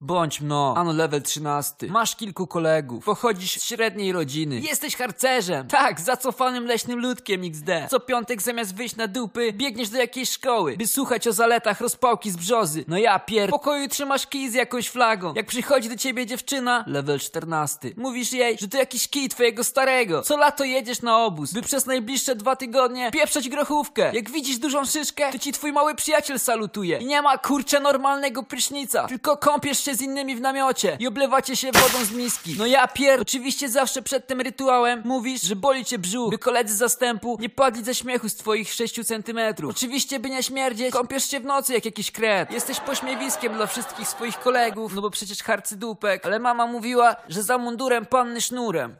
Bądź mno, ano level 13. Masz kilku kolegów, pochodzisz z średniej rodziny. Jesteś harcerzem. Tak, zacofanym leśnym ludkiem XD. Co piątek zamiast wyjść na dupy, biegniesz do jakiejś szkoły, by słuchać o zaletach rozpałki z brzozy. No ja pier... W pokoju trzymasz kij z jakąś flagą. Jak przychodzi do ciebie dziewczyna, level 14. Mówisz jej, że to jakiś kij twojego starego. Co lato jedziesz na obóz, by przez najbliższe dwa tygodnie pieprzeć grochówkę. Jak widzisz dużą szyszkę, to ci twój mały przyjaciel salutuje. I nie ma kurczę normalnego prysznica, tylko kąpiesz się z innymi w namiocie i oblewacie się wodą z miski. No ja pier... Oczywiście zawsze przed tym rytuałem mówisz, że boli cię brzuch, by koledzy zastępu nie padli ze śmiechu z twoich 6 centymetrów. Oczywiście, by nie śmierdzieć, kąpiesz się w nocy jak jakiś kret. Jesteś pośmiewiskiem dla wszystkich swoich kolegów, no bo przecież harcydupek. Ale mama mówiła, że za mundurem panny sznurem.